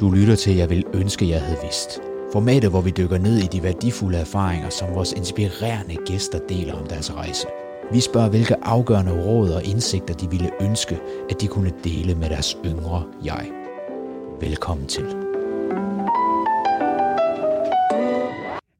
Du lytter til Jeg vil ønske, jeg havde vidst. Formatet, hvor vi dykker ned i de værdifulde erfaringer, som vores inspirerende gæster deler om deres rejse. Vi spørger, hvilke afgørende råd og indsigter de ville ønske, at de kunne dele med deres yngre jeg. Velkommen til.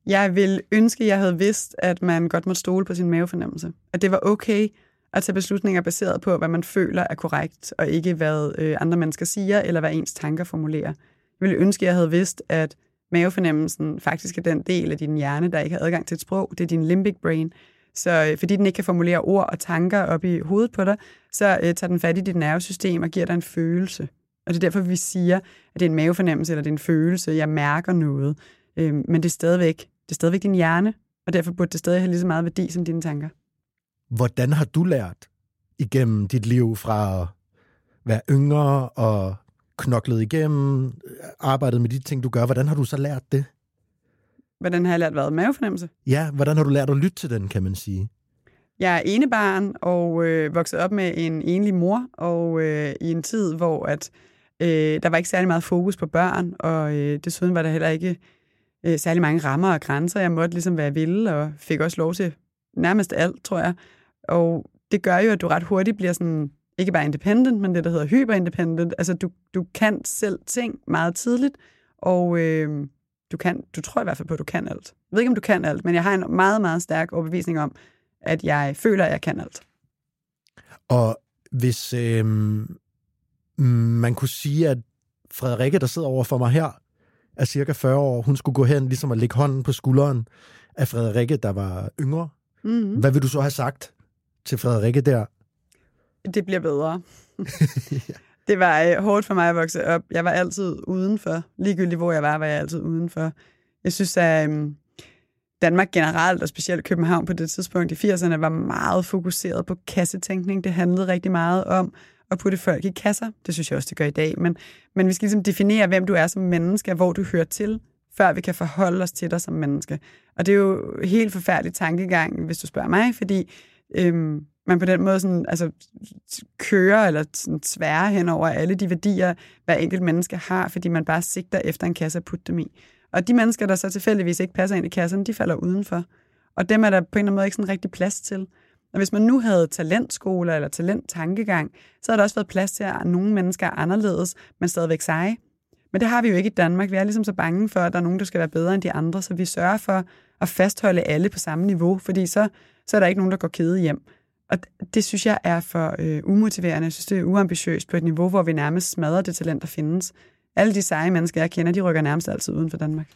Jeg vil ønske, jeg havde vidst, at man godt må stole på sin mavefornemmelse. At det var okay at tage beslutninger baseret på, hvad man føler er korrekt, og ikke hvad øh, andre mennesker siger, eller hvad ens tanker formulerer. Jeg ville ønske, jeg havde vidst, at mavefornemmelsen faktisk er den del af din hjerne, der ikke har adgang til et sprog. Det er din limbic brain. Så øh, fordi den ikke kan formulere ord og tanker op i hovedet på dig, så øh, tager den fat i dit nervesystem og giver dig en følelse. Og det er derfor, vi siger, at det er en mavefornemmelse, eller det er en følelse. Jeg mærker noget. Øh, men det er, stadigvæk, det er stadigvæk din hjerne, og derfor burde det stadig have lige så meget værdi som dine tanker. Hvordan har du lært igennem dit liv fra at være yngre og knoklet igennem, arbejdet med de ting, du gør. Hvordan har du så lært det? Hvordan har jeg lært hvad? Mavefornemmelse? Ja, hvordan har du lært at lytte til den, kan man sige? Jeg er enebarn og øh, vokset op med en enlig mor, og øh, i en tid, hvor at, øh, der var ikke særlig meget fokus på børn, og øh, desuden var der heller ikke øh, særlig mange rammer og grænser. Jeg måtte ligesom, hvad jeg ville, og fik også lov til nærmest alt, tror jeg. Og det gør jo, at du ret hurtigt bliver sådan, ikke bare independent, men det, der hedder hyperindependent. Altså, du, du kan selv ting meget tidligt, og øh, du, kan, du tror i hvert fald på, at du kan alt. Jeg ved ikke, om du kan alt, men jeg har en meget, meget stærk overbevisning om, at jeg føler, at jeg kan alt. Og hvis øh, man kunne sige, at Frederikke, der sidder over for mig her, er cirka 40 år, hun skulle gå hen ligesom at lægge hånden på skulderen af Frederikke, der var yngre. Mm-hmm. Hvad vil du så have sagt til Frederikke der? Det bliver bedre. det var øh, hårdt for mig at vokse op. Jeg var altid udenfor. Ligegyldigt hvor jeg var, var jeg altid udenfor. Jeg synes, at øh, Danmark generelt, og specielt København på det tidspunkt i 80'erne, var meget fokuseret på kassetænkning. Det handlede rigtig meget om at putte folk i kasser. Det synes jeg også, det gør i dag. Men, men vi skal ligesom definere, hvem du er som menneske, hvor du hører til, før vi kan forholde os til dig som menneske. Og det er jo helt forfærdelig tankegang, hvis du spørger mig, fordi øhm, man på den måde sådan, altså, kører eller sådan, svære hen over alle de værdier, hver enkelt menneske har, fordi man bare sigter efter en kasse at putte dem i. Og de mennesker, der så tilfældigvis ikke passer ind i kassen, de falder udenfor. Og dem er der på en eller anden måde ikke sådan rigtig plads til. Og hvis man nu havde talentskoler eller talenttankegang, så havde der også været plads til, at nogle mennesker er anderledes, men stadigvæk seje. Men det har vi jo ikke i Danmark. Vi er ligesom så bange for, at der er nogen, der skal være bedre end de andre, så vi sørger for at fastholde alle på samme niveau, fordi så, så er der ikke nogen, der går kede hjem. Og det synes jeg er for øh, umotiverende. Jeg synes, det er uambitiøst på et niveau, hvor vi nærmest smadrer det talent, der findes. Alle de seje mennesker, jeg kender, de rykker nærmest altid uden for Danmark.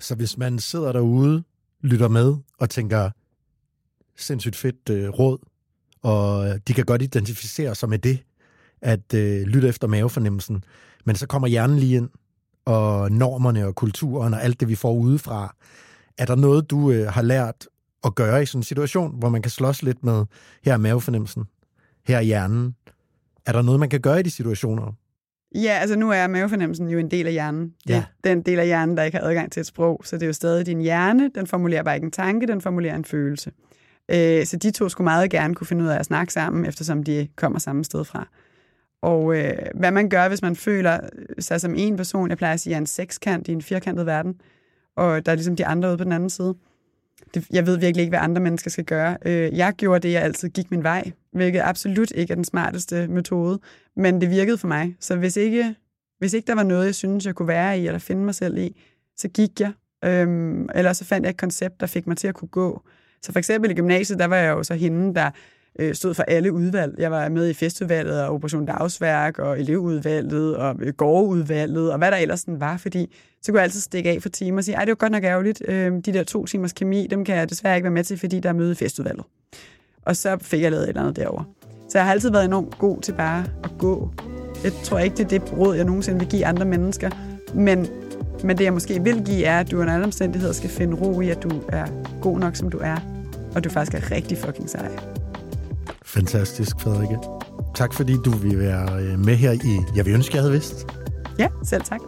Så hvis man sidder derude, lytter med og tænker, sindssygt fedt øh, råd, og øh, de kan godt identificere sig med det, at øh, lytte efter mavefornemmelsen, men så kommer hjernen lige ind, og normerne og kulturen og alt det, vi får udefra. Er der noget, du øh, har lært at gøre i sådan en situation, hvor man kan slås lidt med, her er mavefornemmelsen, her er hjernen. Er der noget, man kan gøre i de situationer? Ja, altså nu er mavefornemmelsen jo en del af hjernen. Det ja. den del af hjernen, der ikke har adgang til et sprog, så det er jo stadig din hjerne. Den formulerer bare ikke en tanke, den formulerer en følelse. Øh, så de to skulle meget gerne kunne finde ud af at snakke sammen, eftersom de kommer samme sted fra. Og øh, hvad man gør, hvis man føler sig som en person, jeg plejer at sige, er en sekskant i en firkantet verden, og der er ligesom de andre ude på den anden side. Det, jeg ved virkelig ikke, hvad andre mennesker skal gøre. Øh, jeg gjorde det, jeg altid gik min vej, hvilket absolut ikke er den smarteste metode, men det virkede for mig. Så hvis ikke, hvis ikke der var noget, jeg synes, jeg kunne være i, eller finde mig selv i, så gik jeg. Øhm, eller så fandt jeg et koncept, der fik mig til at kunne gå. Så for eksempel i gymnasiet, der var jeg jo så hende, der øh, stod for alle udvalg. Jeg var med i festudvalget og Operation Dagsværk og elevudvalget og øh, gårdudvalget og hvad der ellers sådan var, fordi så kunne jeg altid stikke af for timer og sige, ej, det var godt nok ærgerligt, øh, de der to timers kemi, dem kan jeg desværre ikke være med til, fordi der er møde i festudvalget. Og så fik jeg lavet et eller andet derovre. Så jeg har altid været enormt god til bare at gå. Jeg tror ikke, det er det råd, jeg nogensinde vil give andre mennesker. Men, men det, jeg måske vil give, er, at du under alle omstændigheder skal finde ro i, at du er god nok, som du er. Og du faktisk er rigtig fucking sej. Fantastisk, Frederikke. Tak fordi du vil være øh, med her i Jeg vil ønske, jeg havde vidst. Ja, selv tak.